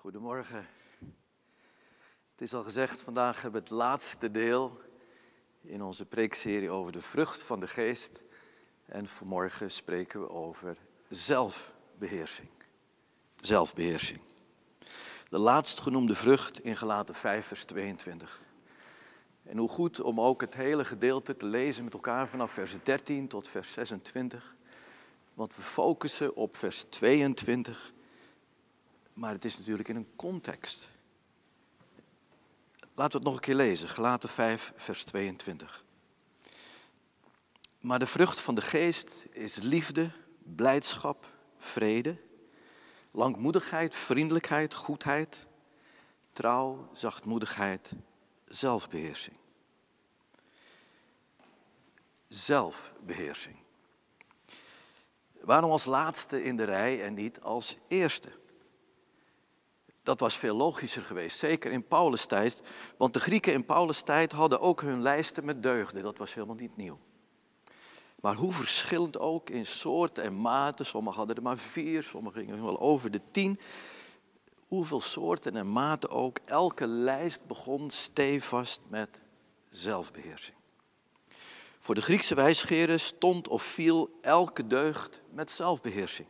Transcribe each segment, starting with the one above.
Goedemorgen. Het is al gezegd, vandaag hebben we het laatste deel in onze preekserie over de vrucht van de geest. En vanmorgen spreken we over zelfbeheersing. Zelfbeheersing. De laatst genoemde vrucht in Galaten 5, vers 22. En hoe goed om ook het hele gedeelte te lezen met elkaar vanaf vers 13 tot vers 26. Want we focussen op vers 22 maar het is natuurlijk in een context. Laten we het nog een keer lezen, Gelaten 5, vers 22. Maar de vrucht van de geest is liefde, blijdschap, vrede, langmoedigheid, vriendelijkheid, goedheid, trouw, zachtmoedigheid, zelfbeheersing. Zelfbeheersing. Waarom als laatste in de rij en niet als eerste? Dat was veel logischer geweest, zeker in Paulus' tijd. Want de Grieken in Paulus' tijd hadden ook hun lijsten met deugden. Dat was helemaal niet nieuw. Maar hoe verschillend ook in soort en maten. Sommigen hadden er maar vier, sommigen gingen wel over de tien. Hoeveel soorten en maten ook. Elke lijst begon stevast met zelfbeheersing. Voor de Griekse wijsgeren stond of viel elke deugd met zelfbeheersing.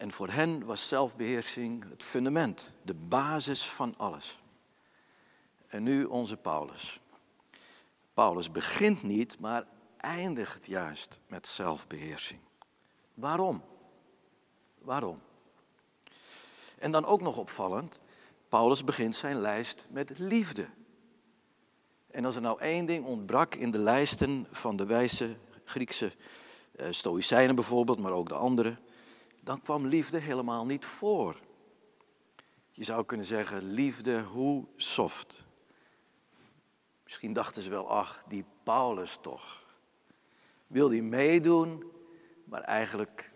En voor hen was zelfbeheersing het fundament, de basis van alles. En nu onze Paulus. Paulus begint niet, maar eindigt juist met zelfbeheersing. Waarom? Waarom? En dan ook nog opvallend, Paulus begint zijn lijst met liefde. En als er nou één ding ontbrak in de lijsten van de wijze Griekse eh, Stoïcijnen bijvoorbeeld, maar ook de anderen, dan kwam liefde helemaal niet voor. Je zou kunnen zeggen, liefde, hoe soft. Misschien dachten ze wel, ach, die Paulus toch. Wil hij meedoen, maar eigenlijk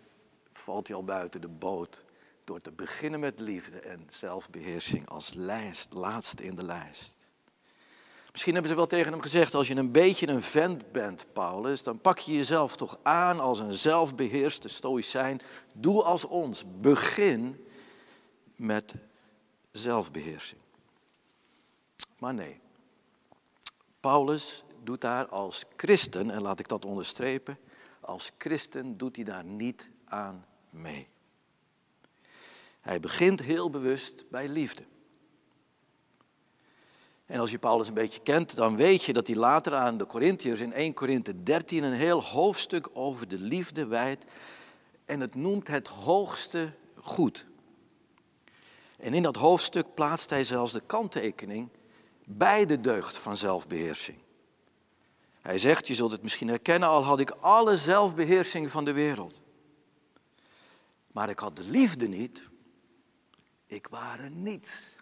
valt hij al buiten de boot door te beginnen met liefde en zelfbeheersing als lijst, laatste in de lijst. Misschien hebben ze wel tegen hem gezegd, als je een beetje een vent bent, Paulus, dan pak je jezelf toch aan als een zelfbeheerste stoïcijn. Doe als ons. Begin met zelfbeheersing. Maar nee, Paulus doet daar als christen, en laat ik dat onderstrepen, als christen doet hij daar niet aan mee. Hij begint heel bewust bij liefde. En als je Paulus een beetje kent, dan weet je dat hij later aan de Corinthiërs in 1 Korinthe 13 een heel hoofdstuk over de liefde wijdt. En het noemt het hoogste goed. En in dat hoofdstuk plaatst hij zelfs de kanttekening bij de deugd van zelfbeheersing. Hij zegt, je zult het misschien herkennen, al had ik alle zelfbeheersing van de wereld. Maar ik had de liefde niet, ik ware niets.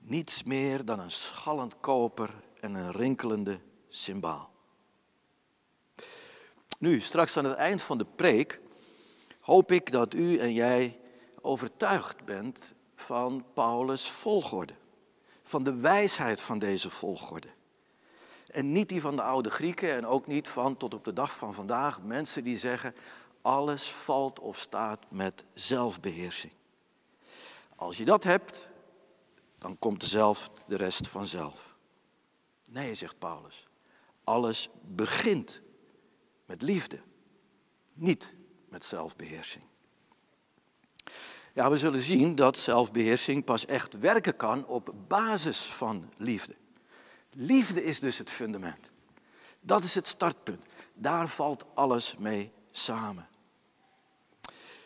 Niets meer dan een schallend koper en een rinkelende symbaal. Nu, straks aan het eind van de preek hoop ik dat u en jij overtuigd bent van Paulus' volgorde. Van de wijsheid van deze volgorde. En niet die van de oude Grieken en ook niet van tot op de dag van vandaag mensen die zeggen alles valt of staat met zelfbeheersing. Als je dat hebt, dan komt zelf de rest vanzelf. Nee, zegt Paulus. Alles begint met liefde, niet met zelfbeheersing. Ja, we zullen zien dat zelfbeheersing pas echt werken kan op basis van liefde. Liefde is dus het fundament. Dat is het startpunt. Daar valt alles mee samen.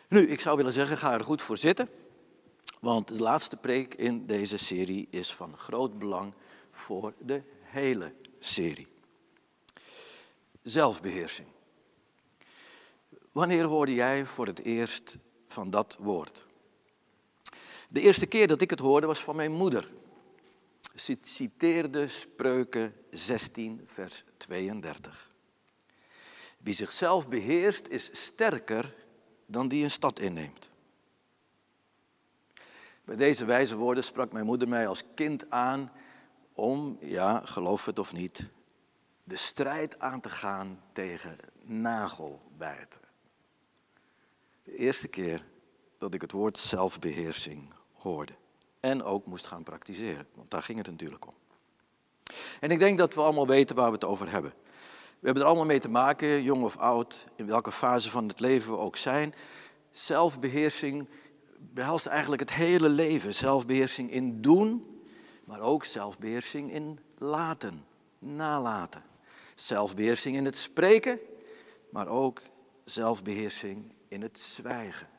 Nu, ik zou willen zeggen, ga er goed voor zitten. Want de laatste preek in deze serie is van groot belang voor de hele serie. Zelfbeheersing. Wanneer hoorde jij voor het eerst van dat woord? De eerste keer dat ik het hoorde was van mijn moeder. Ze citeerde Spreuken 16, vers 32. Wie zichzelf beheerst is sterker dan die een stad inneemt. Bij deze wijze woorden sprak mijn moeder mij als kind aan om, ja, geloof het of niet, de strijd aan te gaan tegen nagelbijten. De eerste keer dat ik het woord zelfbeheersing hoorde. En ook moest gaan praktiseren, want daar ging het natuurlijk om. En ik denk dat we allemaal weten waar we het over hebben. We hebben er allemaal mee te maken, jong of oud, in welke fase van het leven we ook zijn. Zelfbeheersing behelst eigenlijk het hele leven. Zelfbeheersing in doen, maar ook zelfbeheersing in laten, nalaten. Zelfbeheersing in het spreken, maar ook zelfbeheersing in het zwijgen.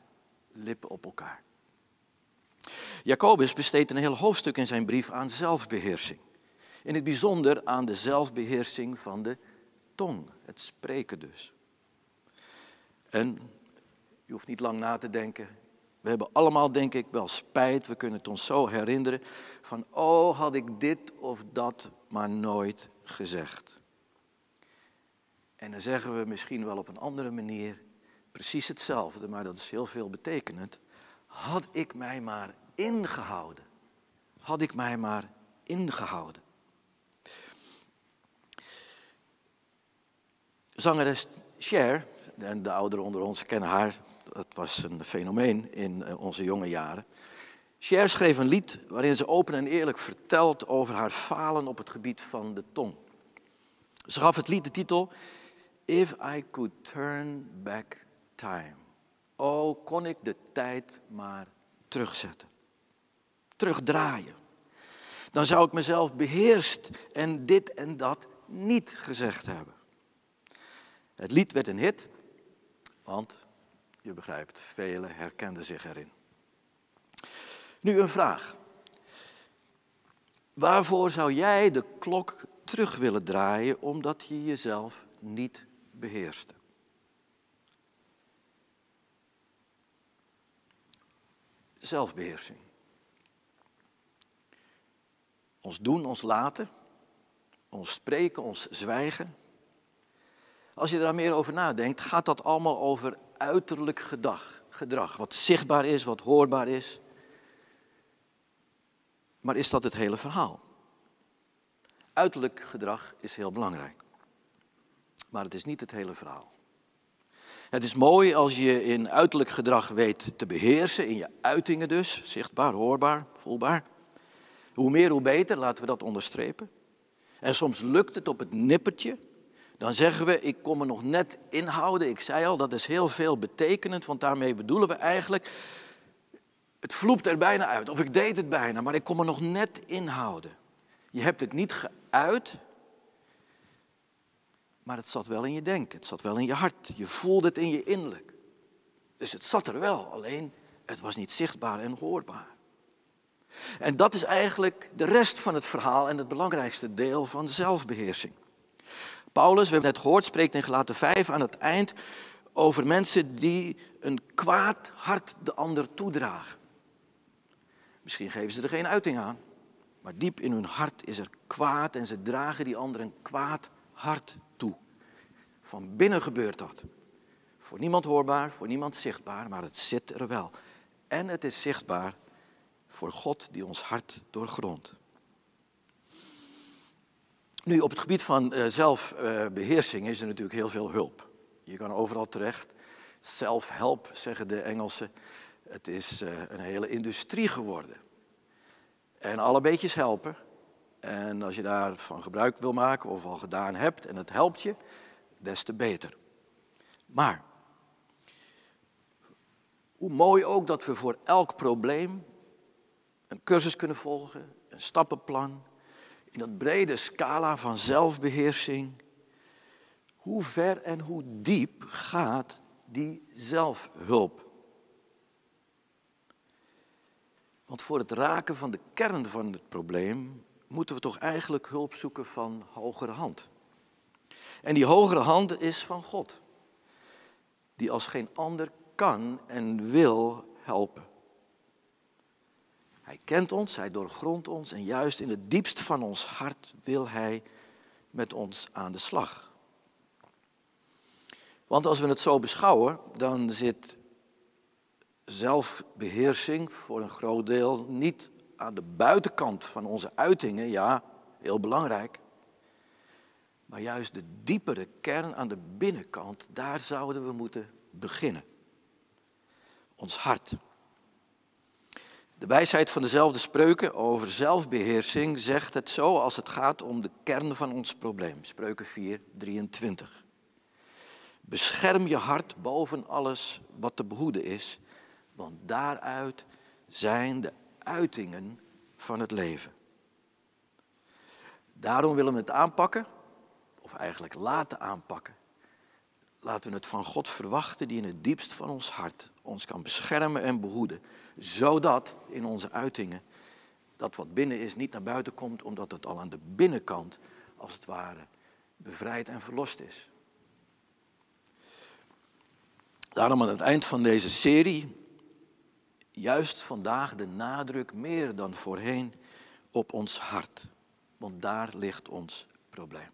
Lippen op elkaar. Jacobus besteedt een heel hoofdstuk in zijn brief aan zelfbeheersing. In het bijzonder aan de zelfbeheersing van de tong, het spreken dus. En je hoeft niet lang na te denken. We hebben allemaal, denk ik, wel spijt. We kunnen het ons zo herinneren van, oh, had ik dit of dat maar nooit gezegd. En dan zeggen we misschien wel op een andere manier precies hetzelfde, maar dat is heel veel betekenend. Had ik mij maar ingehouden. Had ik mij maar ingehouden. Zangeres Cher, en de ouderen onder ons kennen haar, dat was een fenomeen in eh, onze jonge jaren. Cher schreef een lied waarin ze open en eerlijk vertelt over haar falen op het gebied van de tong. Ze gaf het lied de titel If I Could Turn Back Time. Oh, kon ik de tijd maar terugzetten. Terugdraaien. Dan zou ik mezelf beheerst en dit en dat niet gezegd hebben. Het lied werd een hit, want je begrijpt, velen herkenden zich erin. Nu een vraag. Waarvoor zou jij de klok terug willen draaien omdat je jezelf niet beheerste? Zelfbeheersing. Ons doen, ons laten, ons spreken, ons zwijgen. Als je daar meer over nadenkt, gaat dat allemaal over uiterlijk gedrag, gedrag. Wat zichtbaar is, wat hoorbaar is. Maar is dat het hele verhaal? Uiterlijk gedrag is heel belangrijk. Maar het is niet het hele verhaal. Het is mooi als je in uiterlijk gedrag weet te beheersen, in je uitingen dus, zichtbaar, hoorbaar, voelbaar. Hoe meer, hoe beter, laten we dat onderstrepen. En soms lukt het op het nippertje, dan zeggen we, ik kom er nog net inhouden. Ik zei al, dat is heel veel betekenend, want daarmee bedoelen we eigenlijk, het vloept er bijna uit. Of ik deed het bijna, maar ik kom er nog net inhouden. Je hebt het niet geuit, maar het zat wel in je denken, het zat wel in je hart. Je voelde het in je innerlijk. Dus het zat er wel, alleen het was niet zichtbaar en hoorbaar. En dat is eigenlijk de rest van het verhaal en het belangrijkste deel van zelfbeheersing. Paulus, we hebben net gehoord, spreekt in Gelaten 5 aan het eind over mensen die een kwaad hart de ander toedragen. Misschien geven ze er geen uiting aan, maar diep in hun hart is er kwaad en ze dragen die ander een kwaad hart toe. Van binnen gebeurt dat. Voor niemand hoorbaar, voor niemand zichtbaar, maar het zit er wel. En het is zichtbaar voor God die ons hart doorgrondt. Nu, op het gebied van uh, zelfbeheersing is er natuurlijk heel veel hulp. Je kan overal terecht. Self-help, zeggen de Engelsen. Het is uh, een hele industrie geworden. En alle beetjes helpen. En als je daarvan gebruik wil maken of al gedaan hebt en het helpt je, des te beter. Maar, hoe mooi ook dat we voor elk probleem een cursus kunnen volgen, een stappenplan, in dat brede scala van zelfbeheersing, hoe ver en hoe diep gaat die zelfhulp? Want voor het raken van de kern van het probleem moeten we toch eigenlijk hulp zoeken van hogere hand. En die hogere hand is van God, die als geen ander kan en wil helpen. Hij kent ons, hij doorgrondt ons en juist in het diepst van ons hart wil hij met ons aan de slag. Want als we het zo beschouwen, dan zit zelfbeheersing voor een groot deel niet aan de buitenkant van onze uitingen, ja, heel belangrijk. Maar juist de diepere kern aan de binnenkant, daar zouden we moeten beginnen. Ons hart. De wijsheid van dezelfde spreuken over zelfbeheersing zegt het zo als het gaat om de kern van ons probleem. Spreuken 4, 23. Bescherm je hart boven alles wat te behoeden is, want daaruit zijn de uitingen van het leven. Daarom willen we het aanpakken, of eigenlijk laten aanpakken. Laten we het van God verwachten die in het diepst van ons hart ons kan beschermen en behoeden. Zodat in onze uitingen dat wat binnen is niet naar buiten komt, omdat het al aan de binnenkant, als het ware, bevrijd en verlost is. Daarom aan het eind van deze serie, juist vandaag de nadruk meer dan voorheen op ons hart. Want daar ligt ons probleem.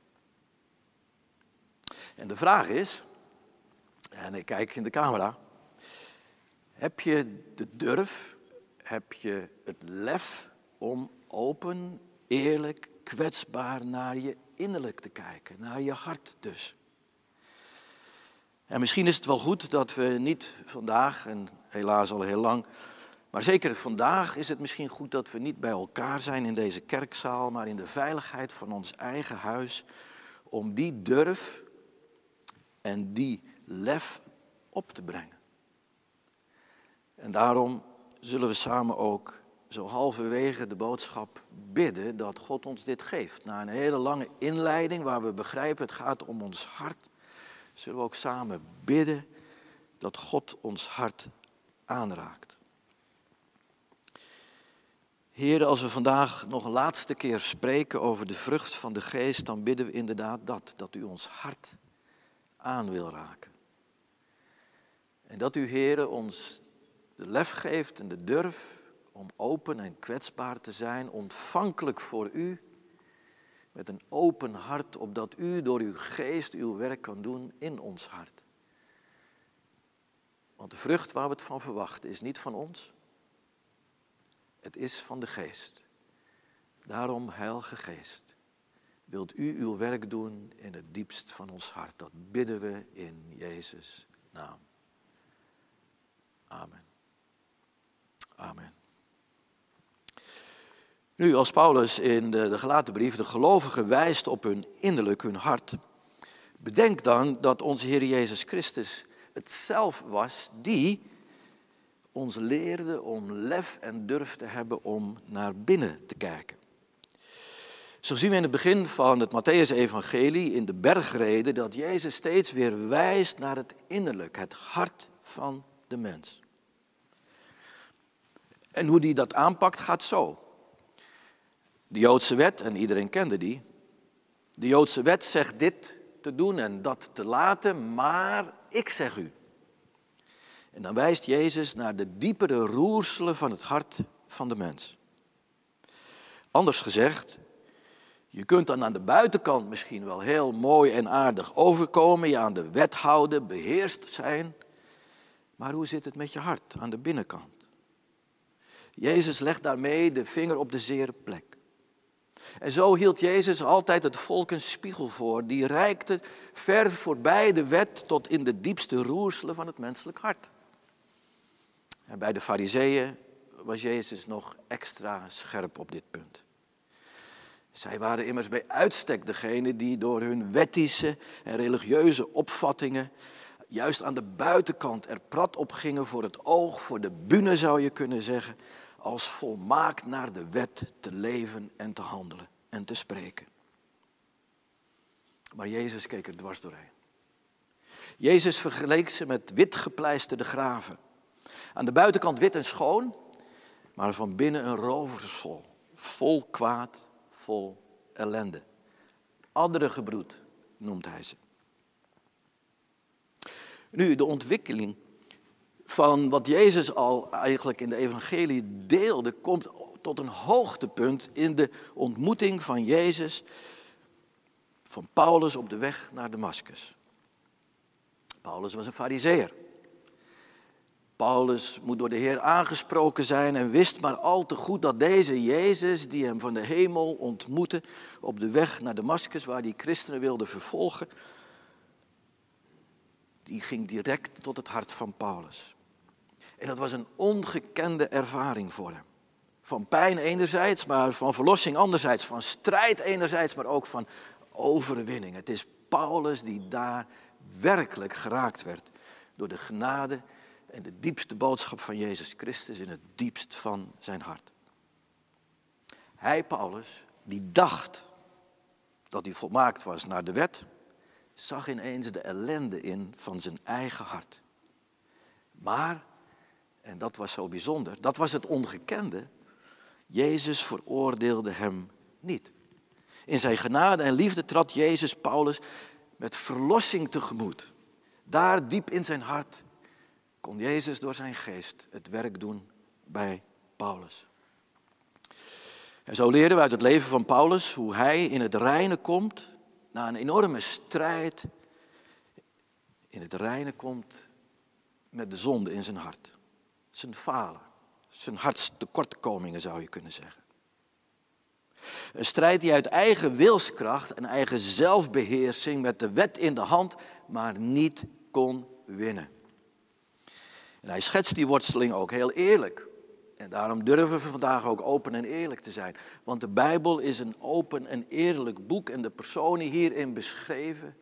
En de vraag is, en ik kijk in de camera, heb je de durf, heb je het lef om open, eerlijk, kwetsbaar naar je innerlijk te kijken, naar je hart dus? En misschien is het wel goed dat we niet vandaag, en helaas al heel lang, maar zeker vandaag is het misschien goed dat we niet bij elkaar zijn in deze kerkzaal, maar in de veiligheid van ons eigen huis, om die durf en die lef op te brengen. En daarom zullen we samen ook zo halverwege de boodschap bidden dat God ons dit geeft. Na een hele lange inleiding waar we begrijpen het gaat om ons hart, zullen we ook samen bidden dat God ons hart aanraakt. Heer, als we vandaag nog een laatste keer spreken over de vrucht van de geest, dan bidden we inderdaad dat, dat u ons hart aan wil raken. En dat u, Heer, ons de lef geeft en de durf om open en kwetsbaar te zijn, ontvankelijk voor u, met een open hart, opdat u door uw geest uw werk kan doen in ons hart. Want de vrucht waar we het van verwachten is niet van ons, het is van de geest. Daarom, Heilige Geest, wilt u uw werk doen in het diepst van ons hart. Dat bidden we in Jezus' naam. Amen. Amen. Nu, als Paulus in de, de de gelovigen wijst op hun innerlijk, hun hart, bedenk dan dat onze Heer Jezus Christus het zelf was die ons leerde om lef en durf te hebben om naar binnen te kijken. Zo zien we in het begin van het Matthäus-evangelie in de bergreden dat Jezus steeds weer wijst naar het innerlijk, het hart van de mens. En hoe die dat aanpakt gaat zo. De Joodse wet, en iedereen kende die, de Joodse wet zegt dit te doen en dat te laten, maar ik zeg u. En dan wijst Jezus naar de diepere roerselen van het hart van de mens. Anders gezegd, je kunt dan aan de buitenkant misschien wel heel mooi en aardig overkomen, je aan de wet houden, beheerst zijn. Maar hoe zit het met je hart aan de binnenkant? Jezus legt daarmee de vinger op de zere plek. En zo hield Jezus altijd het volk een spiegel voor. Die reikte ver voorbij de wet tot in de diepste roerselen van het menselijk hart. En bij de fariseeën was Jezus nog extra scherp op dit punt. Zij waren immers bij uitstek degene die door hun wettische en religieuze opvattingen juist aan de buitenkant er prat op gingen voor het oog, voor de bühne zou je kunnen zeggen, als volmaakt naar de wet te leven en te handelen en te spreken. Maar Jezus keek er dwars doorheen. Jezus vergeleek ze met witgepleisterde graven. Aan de buitenkant wit en schoon, maar van binnen een roversvol. Vol kwaad, vol ellende. Andere gebroed noemt hij ze. Nu, de ontwikkeling van wat Jezus al eigenlijk in de evangelie deelde, komt tot een hoogtepunt in de ontmoeting van Jezus, van Paulus op de weg naar Damascus. Paulus was een fariseer. Paulus moet door de Heer aangesproken zijn en wist maar al te goed dat deze Jezus, die hem van de hemel ontmoette op de weg naar Damascus, waar hij christenen wilde vervolgen, die ging direct tot het hart van Paulus. En dat was een ongekende ervaring voor hem. Van pijn enerzijds, maar van verlossing anderzijds. Van strijd enerzijds, maar ook van overwinning. Het is Paulus die daar werkelijk geraakt werd door de genade en de diepste boodschap van Jezus Christus in het diepst van zijn hart. Hij, Paulus, die dacht dat hij volmaakt was naar de wet, zag ineens de ellende in van zijn eigen hart. Maar, en dat was zo bijzonder, dat was het ongekende, Jezus veroordeelde hem niet. In zijn genade en liefde trad Jezus Paulus met verlossing tegemoet. Daar diep in zijn hart kon Jezus door zijn geest het werk doen bij Paulus. En zo leren we uit het leven van Paulus hoe hij in het reine komt, na een enorme strijd, in het reine komt met de zonde in zijn hart. Zijn falen, zijn hartstekortkomingen zou je kunnen zeggen. Een strijd die uit eigen wilskracht en eigen zelfbeheersing met de wet in de hand, maar niet kon winnen. En hij schetst die worsteling ook heel eerlijk. En daarom durven we vandaag ook open en eerlijk te zijn. Want de Bijbel is een open en eerlijk boek en de personen hierin beschreven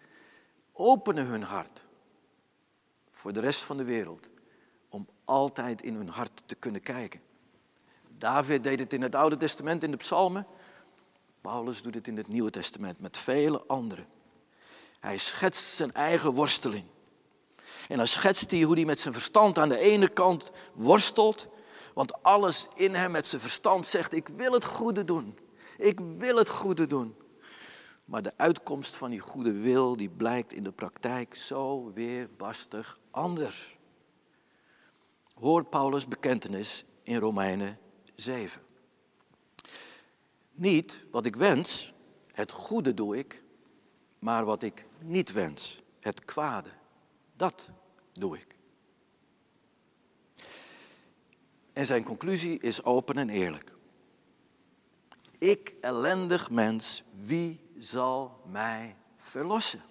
openen hun hart voor de rest van de wereld altijd in hun hart te kunnen kijken. David deed het in het Oude Testament in de Psalmen. Paulus doet het in het Nieuwe Testament met vele anderen. Hij schetst zijn eigen worsteling. En dan schetst hij hoe hij met zijn verstand aan de ene kant worstelt, want alles in hem met zijn verstand zegt, ik wil het goede doen. Ik wil het goede doen. Maar de uitkomst van die goede wil, die blijkt in de praktijk zo weerbarstig anders. Hoor Paulus' bekentenis in Romeinen 7. Niet wat ik wens, het goede doe ik, maar wat ik niet wens, het kwade, dat doe ik. En zijn conclusie is open en eerlijk. Ik, ellendig mens, wie zal mij verlossen?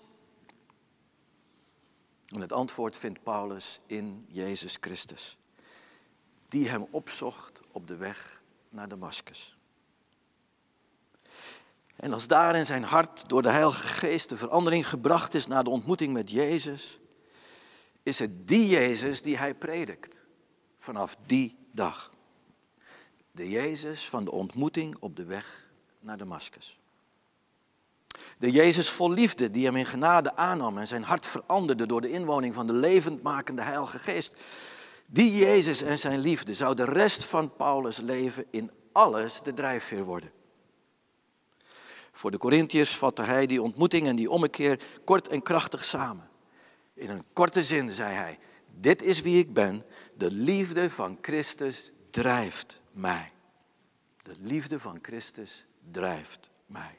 En het antwoord vindt Paulus in Jezus Christus, die hem opzocht op de weg naar Damascus. En als daar in zijn hart door de Heilige Geest de verandering gebracht is na de ontmoeting met Jezus, is het die Jezus die hij predikt vanaf die dag. De Jezus van de ontmoeting op de weg naar Damascus. De Jezus vol liefde die hem in genade aannam en zijn hart veranderde door de inwoning van de levendmakende Heilige Geest. Die Jezus en zijn liefde zou de rest van Paulus' leven in alles de drijfveer worden. Voor de Corinthiërs vatte hij die ontmoeting en die ommekeer kort en krachtig samen. In een korte zin zei hij, dit is wie ik ben, de liefde van Christus drijft mij. De liefde van Christus drijft mij.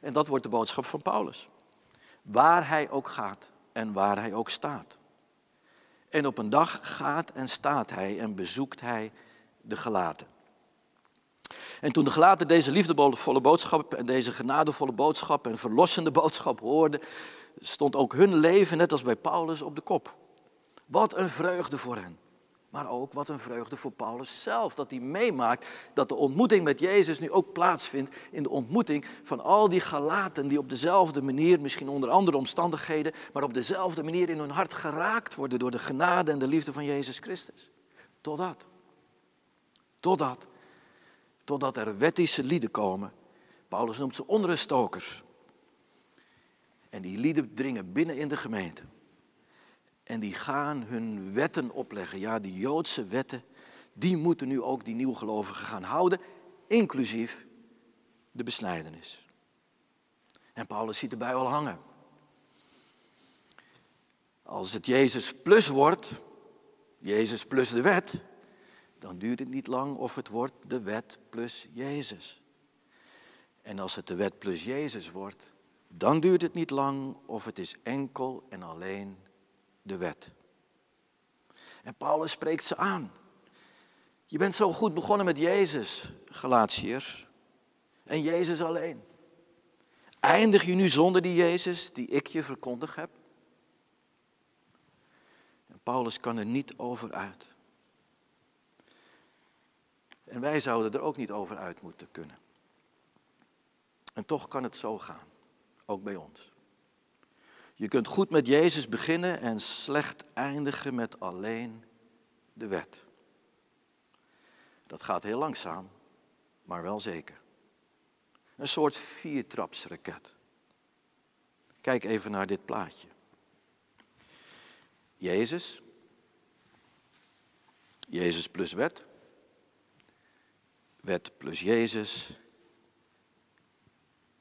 En dat wordt de boodschap van Paulus. Waar hij ook gaat en waar hij ook staat. En op een dag gaat en staat hij en bezoekt hij de gelaten. En toen de gelaten deze liefdevolle boodschap en deze genadevolle boodschap en verlossende boodschap hoorden, stond ook hun leven, net als bij Paulus, op de kop. Wat een vreugde voor hen. Maar ook wat een vreugde voor Paulus zelf. Dat hij meemaakt dat de ontmoeting met Jezus nu ook plaatsvindt in de ontmoeting van al die Galaten die op dezelfde manier, misschien onder andere omstandigheden, maar op dezelfde manier in hun hart geraakt worden door de genade en de liefde van Jezus Christus. Totdat. Totdat. Totdat er wettische lieden komen. Paulus noemt ze onruststokers. En die lieden dringen binnen in de gemeente. En die gaan hun wetten opleggen. Ja, die Joodse wetten, die moeten nu ook die nieuwgelovigen gaan houden, inclusief de besnijdenis. En Paulus ziet erbij al hangen. Als het Jezus plus wordt, Jezus plus de wet, dan duurt het niet lang of het wordt de wet plus Jezus. En als het de wet plus Jezus wordt, dan duurt het niet lang of het is enkel en alleen de wet. En Paulus spreekt ze aan. Je bent zo goed begonnen met Jezus, Galatiërs. En Jezus alleen. Eindig je nu zonder die Jezus die ik je verkondig heb? En Paulus kan er niet over uit. En wij zouden er ook niet over uit moeten kunnen. En toch kan het zo gaan, ook bij ons. Je kunt goed met Jezus beginnen en slecht eindigen met alleen de wet. Dat gaat heel langzaam, maar wel zeker. Een soort viertrapsraket. Kijk even naar dit plaatje. Jezus. Jezus plus wet. Wet plus Jezus.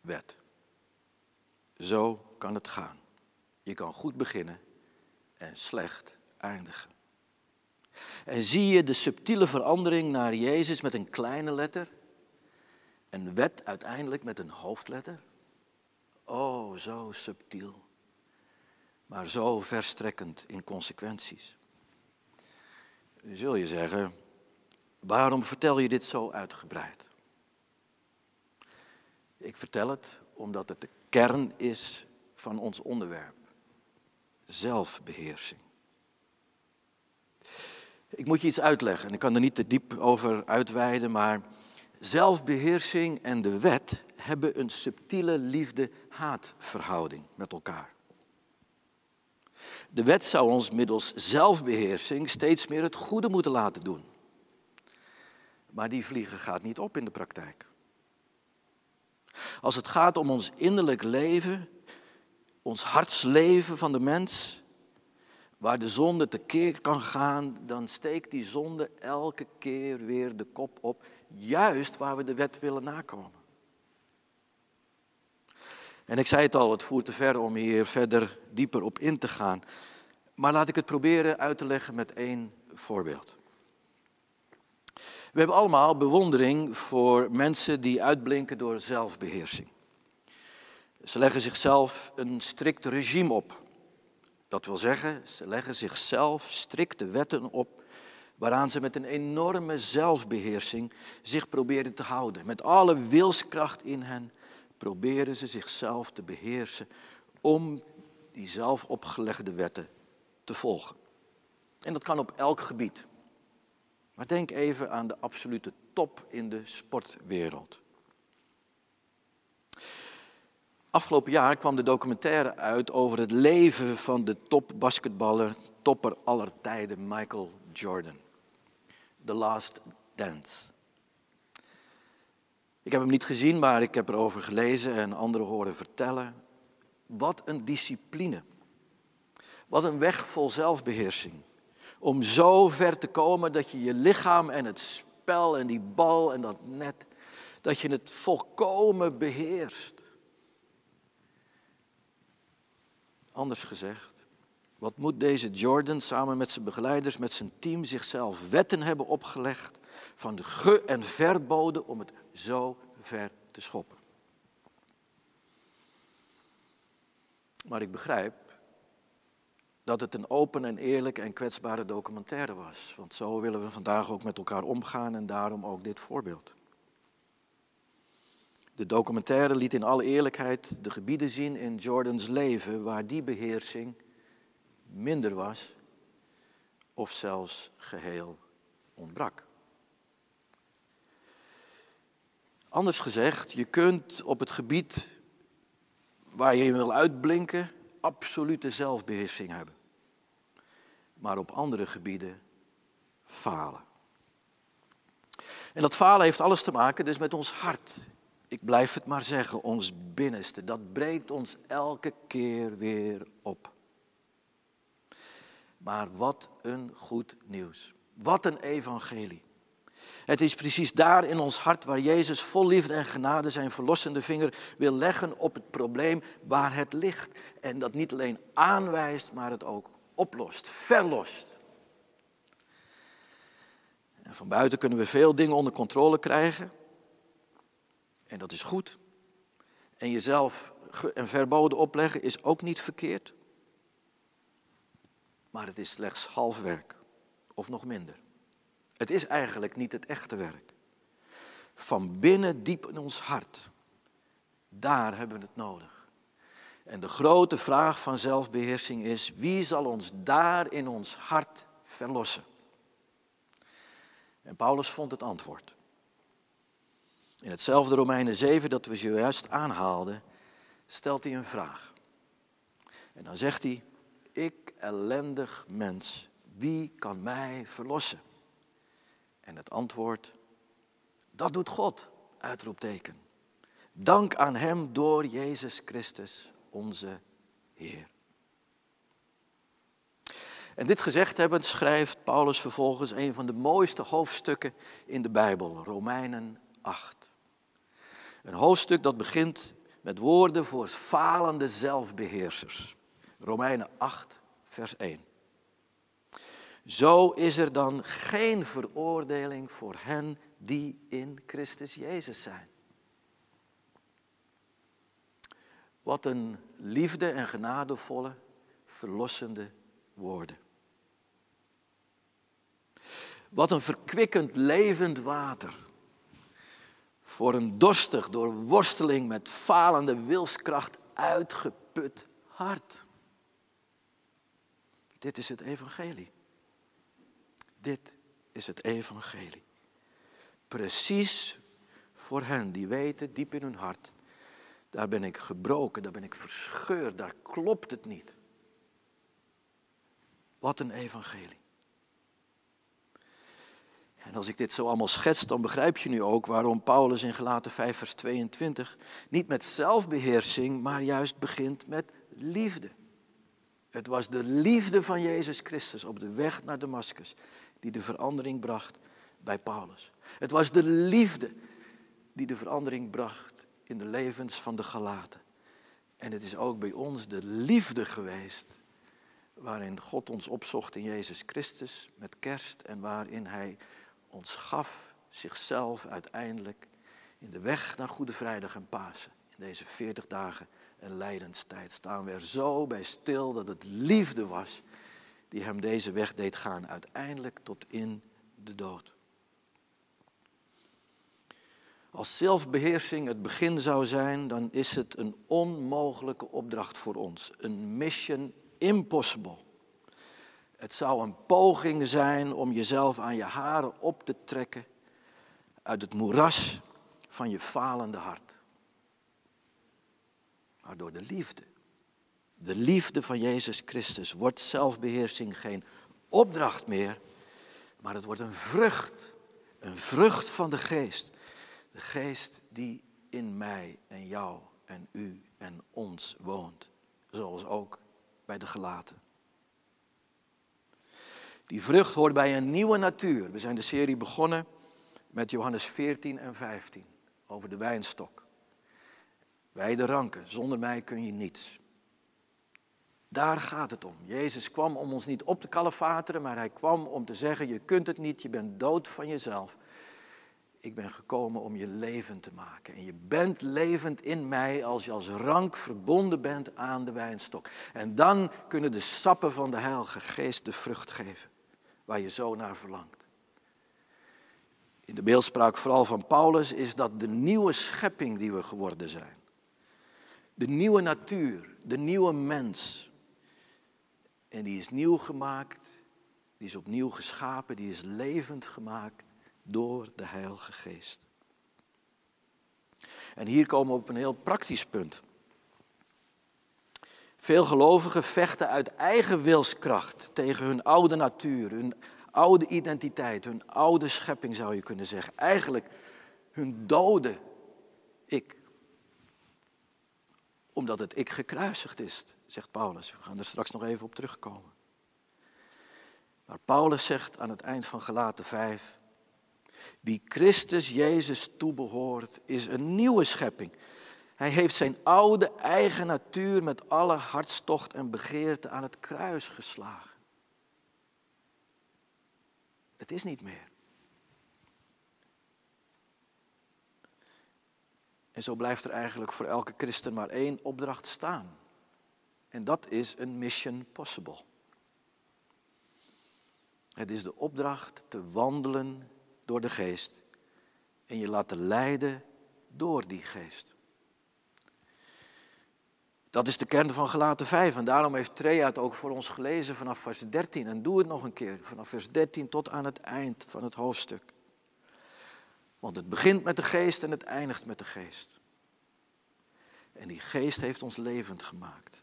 Wet. Zo kan het gaan. Je kan goed beginnen en slecht eindigen. En zie je de subtiele verandering naar Jezus met een kleine letter en wet uiteindelijk met een hoofdletter? Oh, zo subtiel, maar zo verstrekkend in consequenties. Nu zul je zeggen, waarom vertel je dit zo uitgebreid? Ik vertel het omdat het de kern is van ons onderwerp. Zelfbeheersing. Ik moet je iets uitleggen en ik kan er niet te diep over uitweiden, maar zelfbeheersing en de wet hebben een subtiele liefde-haatverhouding met elkaar. De wet zou ons middels zelfbeheersing steeds meer het goede moeten laten doen. Maar die vliegen gaat niet op in de praktijk. Als het gaat om ons innerlijk leven, ons hartsleven van de mens, waar de zonde tekeer kan gaan, dan steekt die zonde elke keer weer de kop op, juist waar we de wet willen nakomen. En ik zei het al, het voert te ver om hier verder dieper op in te gaan. Maar laat ik het proberen uit te leggen met één voorbeeld. We hebben allemaal bewondering voor mensen die uitblinken door zelfbeheersing. Ze leggen zichzelf een strikt regime op. Dat wil zeggen, ze leggen zichzelf strikte wetten op waaraan ze met een enorme zelfbeheersing zich proberen te houden. Met alle wilskracht in hen proberen ze zichzelf te beheersen om die zelf opgelegde wetten te volgen. En dat kan op elk gebied. Maar denk even aan de absolute top in de sportwereld. Afgelopen jaar kwam de documentaire uit over het leven van de topbasketballer, topper aller tijden, Michael Jordan. The Last Dance. Ik heb hem niet gezien, maar ik heb erover gelezen en anderen horen vertellen. Wat een discipline. Wat een weg vol zelfbeheersing. Om zo ver te komen dat je je lichaam en het spel en die bal en dat net, dat je het volkomen beheerst. Anders gezegd, wat moet deze Jordan samen met zijn begeleiders, met zijn team zichzelf wetten hebben opgelegd van de ge- en verboden om het zo ver te schoppen? Maar ik begrijp dat het een open en eerlijke en kwetsbare documentaire was. Want zo willen we vandaag ook met elkaar omgaan en daarom ook dit voorbeeld. De documentaire liet in alle eerlijkheid de gebieden zien in Jordans leven waar die beheersing minder was of zelfs geheel ontbrak. Anders gezegd, je kunt op het gebied waar je wil uitblinken absolute zelfbeheersing hebben. Maar op andere gebieden falen. En dat falen heeft alles te maken dus met ons hart. Ik blijf het maar zeggen, ons binnenste. Dat breekt ons elke keer weer op. Maar wat een goed nieuws. Wat een evangelie. Het is precies daar in ons hart waar Jezus vol liefde en genade zijn verlossende vinger wil leggen op het probleem waar het ligt. En dat niet alleen aanwijst, maar het ook oplost, verlost. En van buiten kunnen we veel dingen onder controle krijgen. En dat is goed. En jezelf een verboden opleggen is ook niet verkeerd. Maar het is slechts half werk, of nog minder. Het is eigenlijk niet het echte werk. Van binnen diep in ons hart, daar hebben we het nodig. En de grote vraag van zelfbeheersing is, wie zal ons daar in ons hart verlossen? En Paulus vond het antwoord. In hetzelfde Romeinen 7 dat we zojuist aanhaalden, stelt hij een vraag. En dan zegt hij, ik ellendig mens, wie kan mij verlossen? En het antwoord, dat doet God, uitroepteken. Dank aan Hem door Jezus Christus, onze Heer. En dit gezegd hebbend schrijft Paulus vervolgens een van de mooiste hoofdstukken in de Bijbel, Romeinen 8. Een hoofdstuk dat begint met woorden voor falende zelfbeheersers. Romeinen 8, vers 1. Zo is er dan geen veroordeling voor hen die in Christus Jezus zijn. Wat een liefde en genadevolle, verlossende woorden. Wat een verkwikkend levend water. Voor een dorstig, door worsteling met falende wilskracht uitgeput hart. Dit is het evangelie. Dit is het evangelie. Precies voor hen die weten diep in hun hart, daar ben ik gebroken, daar ben ik verscheurd, daar klopt het niet. Wat een evangelie. En als ik dit zo allemaal schets, dan begrijp je nu ook waarom Paulus in Gelaten 5, vers 22 niet met zelfbeheersing, maar juist begint met liefde. Het was de liefde van Jezus Christus op de weg naar Damascus die de verandering bracht bij Paulus. Het was de liefde die de verandering bracht in de levens van de Galaten. En het is ook bij ons de liefde geweest waarin God ons opzocht in Jezus Christus met kerst en waarin Hij ons zichzelf uiteindelijk in de weg naar Goede Vrijdag en Pasen. In deze 40 dagen en lijdenstijd staan we er zo bij stil dat het liefde was die hem deze weg deed gaan, uiteindelijk tot in de dood. Als zelfbeheersing het begin zou zijn, dan is het een onmogelijke opdracht voor ons. Een mission impossible. Het zou een poging zijn om jezelf aan je haren op te trekken uit het moeras van je falende hart. Maar door de liefde, de liefde van Jezus Christus, wordt zelfbeheersing geen opdracht meer, maar het wordt een vrucht. Een vrucht van de geest. De geest die in mij en jou en u en ons woont. Zoals ook bij de gelaten. Die vrucht hoort bij een nieuwe natuur. We zijn de serie begonnen met Johannes 14 en 15 over de wijnstok. Wij de ranken, zonder mij kun je niets. Daar gaat het om. Jezus kwam om ons niet op te kalefateren, maar hij kwam om te zeggen, je kunt het niet, je bent dood van jezelf. Ik ben gekomen om je levend te maken. En je bent levend in mij als je als rank verbonden bent aan de wijnstok. En dan kunnen de sappen van de Heilige Geest de vrucht geven waar je zo naar verlangt. In de beeldspraak vooral van Paulus is dat de nieuwe schepping die we geworden zijn. De nieuwe natuur, de nieuwe mens. En die is nieuw gemaakt, die is opnieuw geschapen, die is levend gemaakt door de Heilige Geest. En hier komen we op een heel praktisch punt. Veel gelovigen vechten uit eigen wilskracht tegen hun oude natuur, hun oude identiteit, hun oude schepping zou je kunnen zeggen. Eigenlijk hun dode ik. Omdat het ik gekruisigd is, zegt Paulus. We gaan er straks nog even op terugkomen. Maar Paulus zegt aan het eind van Gelaten 5, wie Christus Jezus toebehoort, is een nieuwe schepping. Hij heeft zijn oude eigen natuur met alle hartstocht en begeerte aan het kruis geslagen. Het is niet meer. En zo blijft er eigenlijk voor elke christen maar één opdracht staan. En dat is een mission possible. Het is de opdracht te wandelen door de geest en je laten leiden door die geest. Dat is de kern van Gelaten 5 en daarom heeft Trea het ook voor ons gelezen vanaf vers 13. En doe het nog een keer, vanaf vers 13 tot aan het eind van het hoofdstuk. Want het begint met de geest en het eindigt met de geest. En die geest heeft ons levend gemaakt.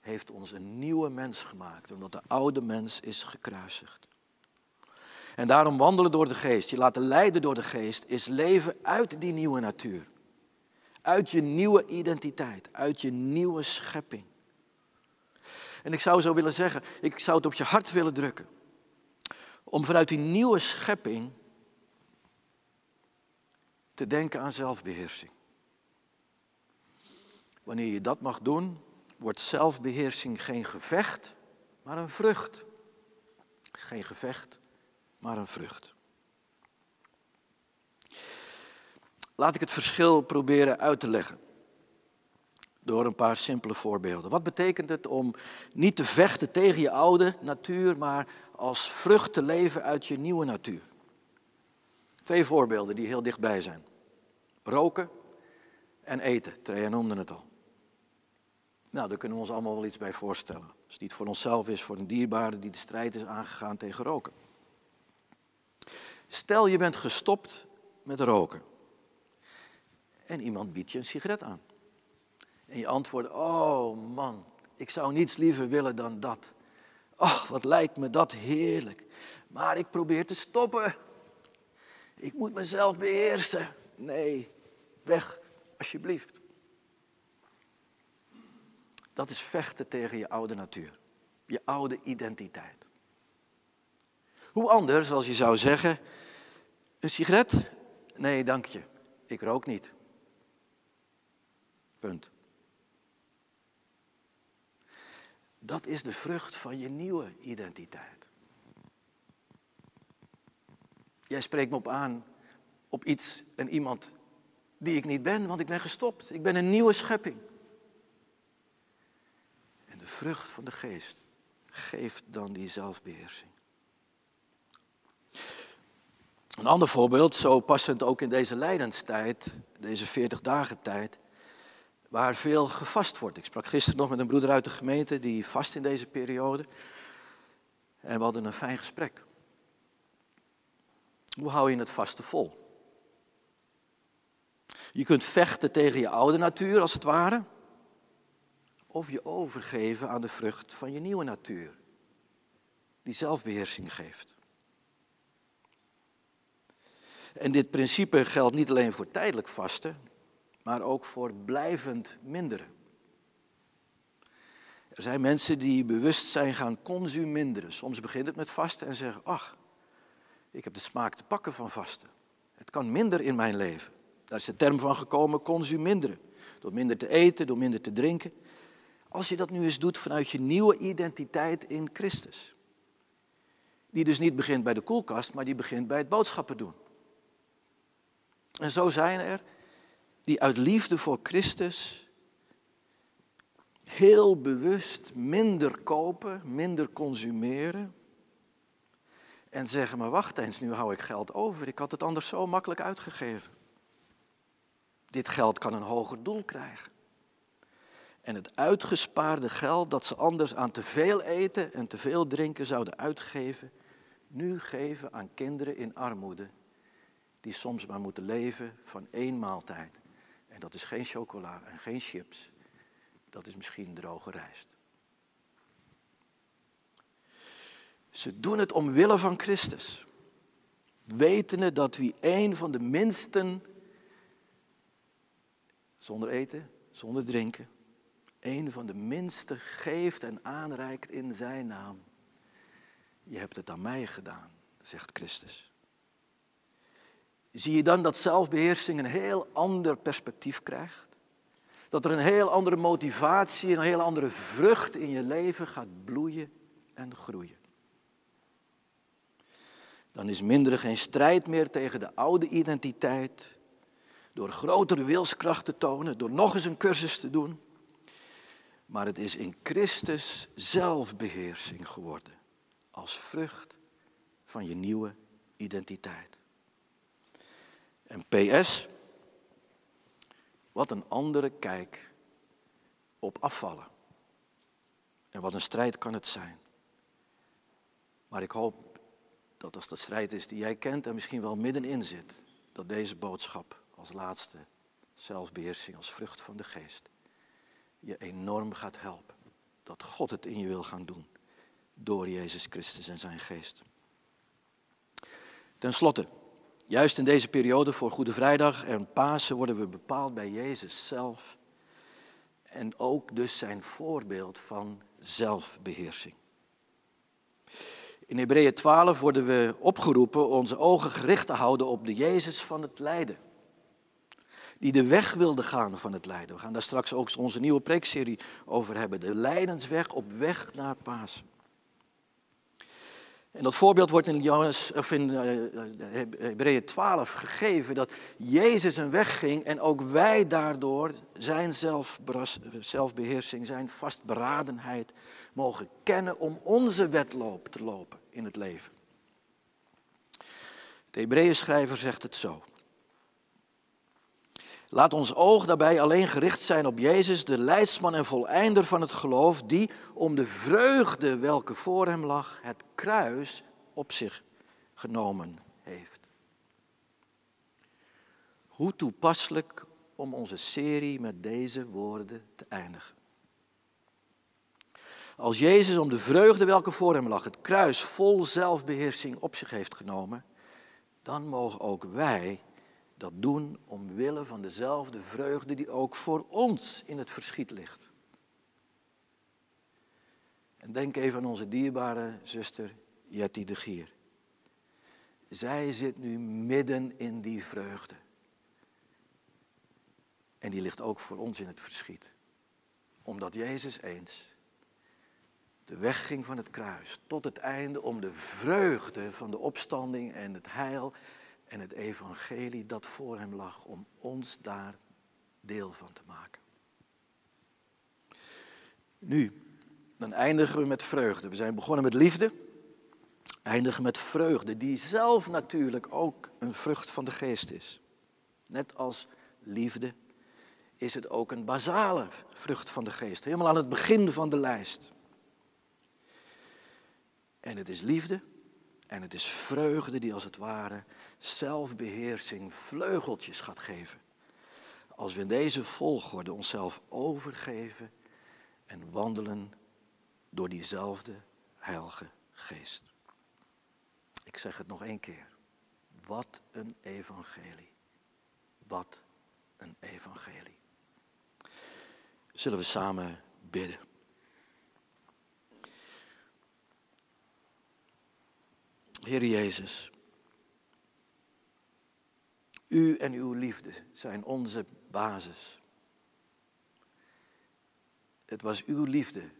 Heeft ons een nieuwe mens gemaakt, omdat de oude mens is gekruisigd. En daarom wandelen door de geest, je laten leiden door de geest, is leven uit die nieuwe natuur. Uit je nieuwe identiteit, uit je nieuwe schepping. En ik zou zo willen zeggen, ik zou het op je hart willen drukken. Om vanuit die nieuwe schepping te denken aan zelfbeheersing. Wanneer je dat mag doen, wordt zelfbeheersing geen gevecht, maar een vrucht. Geen gevecht, maar een vrucht. Laat ik het verschil proberen uit te leggen. Door een paar simpele voorbeelden. Wat betekent het om niet te vechten tegen je oude natuur, maar als vrucht te leven uit je nieuwe natuur? Twee voorbeelden die heel dichtbij zijn. Roken en eten. Treja noemde het al. Nou, daar kunnen we ons allemaal wel iets bij voorstellen. Als het niet voor onszelf is, voor een dierbare die de strijd is aangegaan tegen roken. Stel je bent gestopt met roken. En iemand biedt je een sigaret aan. En je antwoordt, oh man, ik zou niets liever willen dan dat. Ach, wat lijkt me dat heerlijk. Maar ik probeer te stoppen. Ik moet mezelf beheersen. Nee, weg, alsjeblieft. Dat is vechten tegen je oude natuur, je oude identiteit. Hoe anders als je zou zeggen, een sigaret? Nee, dank je, ik rook niet. Punt. Dat is de vrucht van je nieuwe identiteit. Jij spreekt me op aan op iets en iemand die ik niet ben, want ik ben gestopt. Ik ben een nieuwe schepping. En de vrucht van de geest geeft dan die zelfbeheersing. Een ander voorbeeld, zo passend ook in deze lijdenstijd, deze 40 dagen tijd, waar veel gevast wordt. Ik sprak gisteren nog met een broeder uit de gemeente die vast in deze periode. En we hadden een fijn gesprek. Hoe hou je het vaste vol? Je kunt vechten tegen je oude natuur, als het ware. Of je overgeven aan de vrucht van je nieuwe natuur, die zelfbeheersing geeft. En dit principe geldt niet alleen voor tijdelijk vasten, maar ook voor blijvend minderen. Er zijn mensen die bewust zijn gaan consuminderen. Soms begint het met vasten en zeggen, ach, ik heb de smaak te pakken van vasten. Het kan minder in mijn leven. Daar is de term van gekomen, consuminderen. Door minder te eten, door minder te drinken. Als je dat nu eens doet vanuit je nieuwe identiteit in Christus. Die dus niet begint bij de koelkast, maar die begint bij het boodschappen doen. En zo zijn er die uit liefde voor Christus heel bewust minder kopen, minder consumeren. En zeggen, maar wacht eens, nu hou ik geld over. Ik had het anders zo makkelijk uitgegeven. Dit geld kan een hoger doel krijgen. En het uitgespaarde geld dat ze anders aan te veel eten en te veel drinken zouden uitgeven, nu geven aan kinderen in armoede, die soms maar moeten leven van één maaltijd. Dat is geen chocola en geen chips, dat is misschien droge rijst. Ze doen het omwille van Christus, wetende dat wie een van de minsten zonder eten, zonder drinken. Een van de minste geeft en aanreikt in zijn naam. Je hebt het aan mij gedaan, zegt Christus. Zie je dan dat zelfbeheersing een heel ander perspectief krijgt? Dat er een heel andere motivatie, een heel andere vrucht in je leven gaat bloeien en groeien. Dan is minder geen strijd meer tegen de oude identiteit, door grotere wilskracht te tonen, door nog eens een cursus te doen. Maar het is in Christus zelfbeheersing geworden, als vrucht van je nieuwe identiteit. En PS, wat een andere kijk op afvallen. En wat een strijd kan het zijn. Maar ik hoop dat als dat strijd is die jij kent en misschien wel middenin zit, dat deze boodschap als laatste zelfbeheersing, als vrucht van de geest, je enorm gaat helpen. Dat God het in je wil gaan doen door Jezus Christus en zijn geest. Ten slotte, juist in deze periode voor Goede Vrijdag en Pasen worden we bepaald bij Jezus zelf. En ook dus zijn voorbeeld van zelfbeheersing. In Hebreeën 12 worden we opgeroepen onze ogen gericht te houden op de Jezus van het lijden. Die de weg wilde gaan van het lijden. We gaan daar straks ook onze nieuwe preekserie over hebben. De lijdensweg op weg naar Pasen. En dat voorbeeld wordt in, Johannes, of in uh, Hebreeën 12 gegeven, dat Jezus een weg ging en ook wij daardoor zijn zelfbeheersing, zijn vastberadenheid mogen kennen om onze wedloop te lopen in het leven. De Hebreeën schrijver zegt het zo. Laat ons oog daarbij alleen gericht zijn op Jezus, de leidsman en voleinder van het geloof, die om de vreugde welke voor hem lag, het kruis op zich genomen heeft. Hoe toepasselijk om onze serie met deze woorden te eindigen. Als Jezus om de vreugde welke voor hem lag, het kruis vol zelfbeheersing op zich heeft genomen, dan mogen ook wij dat doen omwille van dezelfde vreugde die ook voor ons in het verschiet ligt. En denk even aan onze dierbare zuster Jetty de Gier. Zij zit nu midden in die vreugde. En die ligt ook voor ons in het verschiet. Omdat Jezus eens de weg ging van het kruis tot het einde om de vreugde van de opstanding en het heil en het evangelie dat voor hem lag, om ons daar deel van te maken. Nu, dan eindigen we met vreugde. We zijn begonnen met liefde, eindigen met vreugde, die zelf natuurlijk ook een vrucht van de geest is. Net als liefde is het ook een basale vrucht van de geest, helemaal aan het begin van de lijst. En het is liefde en het is vreugde die als het ware zelfbeheersing vleugeltjes gaat geven. Als we in deze volgorde onszelf overgeven en wandelen door diezelfde heilige geest. Ik zeg het nog één keer. Wat een evangelie. Wat een evangelie. Zullen we samen bidden? Heer Jezus, U en uw liefde zijn onze basis. Het was uw liefde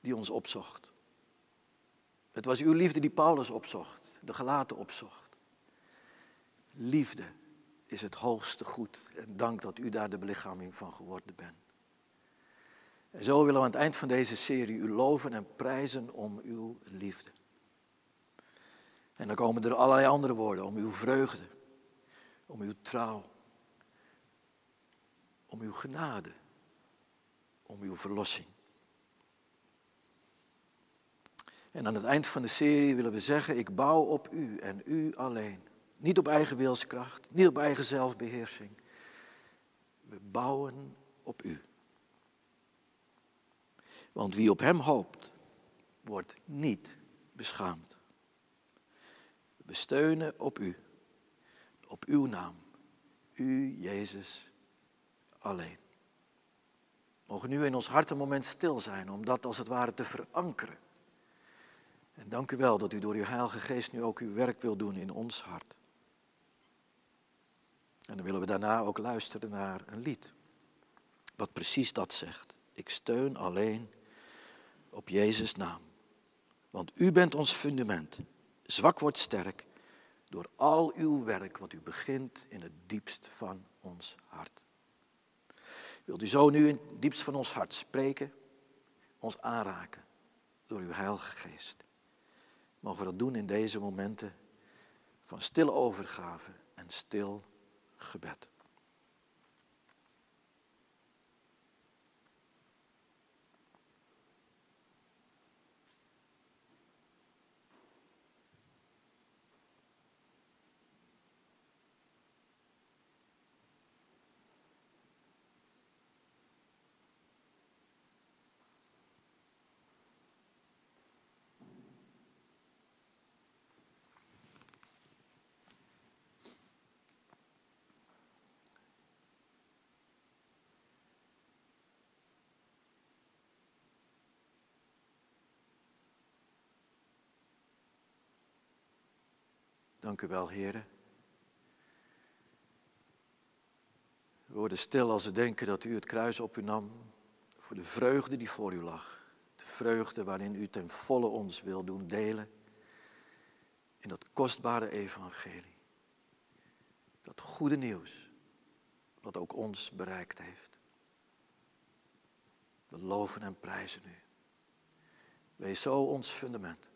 die ons opzocht. Het was uw liefde die Paulus opzocht, de gelaten opzocht. Liefde is het hoogste goed en dank dat u daar de belichaming van geworden bent. En zo willen we aan het eind van deze serie u loven en prijzen om uw liefde. En dan komen er allerlei andere woorden om uw vreugde, om uw trouw, om uw genade, om uw verlossing. En aan het eind van de serie willen we zeggen, ik bouw op u en u alleen. Niet op eigen wilskracht, niet op eigen zelfbeheersing. We bouwen op u. Want wie op hem hoopt, wordt niet beschaamd. We steunen op u, op uw naam, u Jezus alleen. Mogen nu in ons hart een moment stil zijn om dat als het ware te verankeren. En dank u wel dat u door uw Heilige Geest nu ook uw werk wil doen in ons hart. En dan willen we daarna ook luisteren naar een lied. Wat precies dat zegt. Ik steun alleen op Jezus' naam. Want u bent ons fundament. Zwak wordt sterk door al uw werk wat u begint in het diepst van ons hart. Wilt u zo nu in het diepst van ons hart spreken, ons aanraken door uw Heilige Geest? Mogen we dat doen in deze momenten van stille overgave en stil gebed. Dank u wel, heren. We worden stil als we denken dat u het kruis op u nam voor de vreugde die voor u lag. De vreugde waarin u ten volle ons wil doen delen in dat kostbare evangelie. Dat goede nieuws wat ook ons bereikt heeft. We loven en prijzen u. Wees zo ons fundament.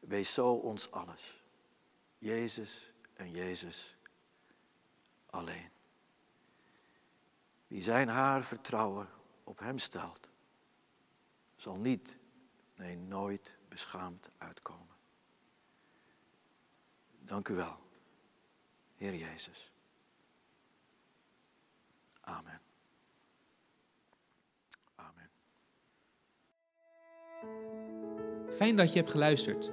Wees zo ons alles. Jezus en Jezus alleen. Wie zijn haar vertrouwen op Hem stelt, zal niet, nee nooit beschaamd uitkomen. Dank u wel, Heer Jezus. Amen. Amen. Fijn dat je hebt geluisterd.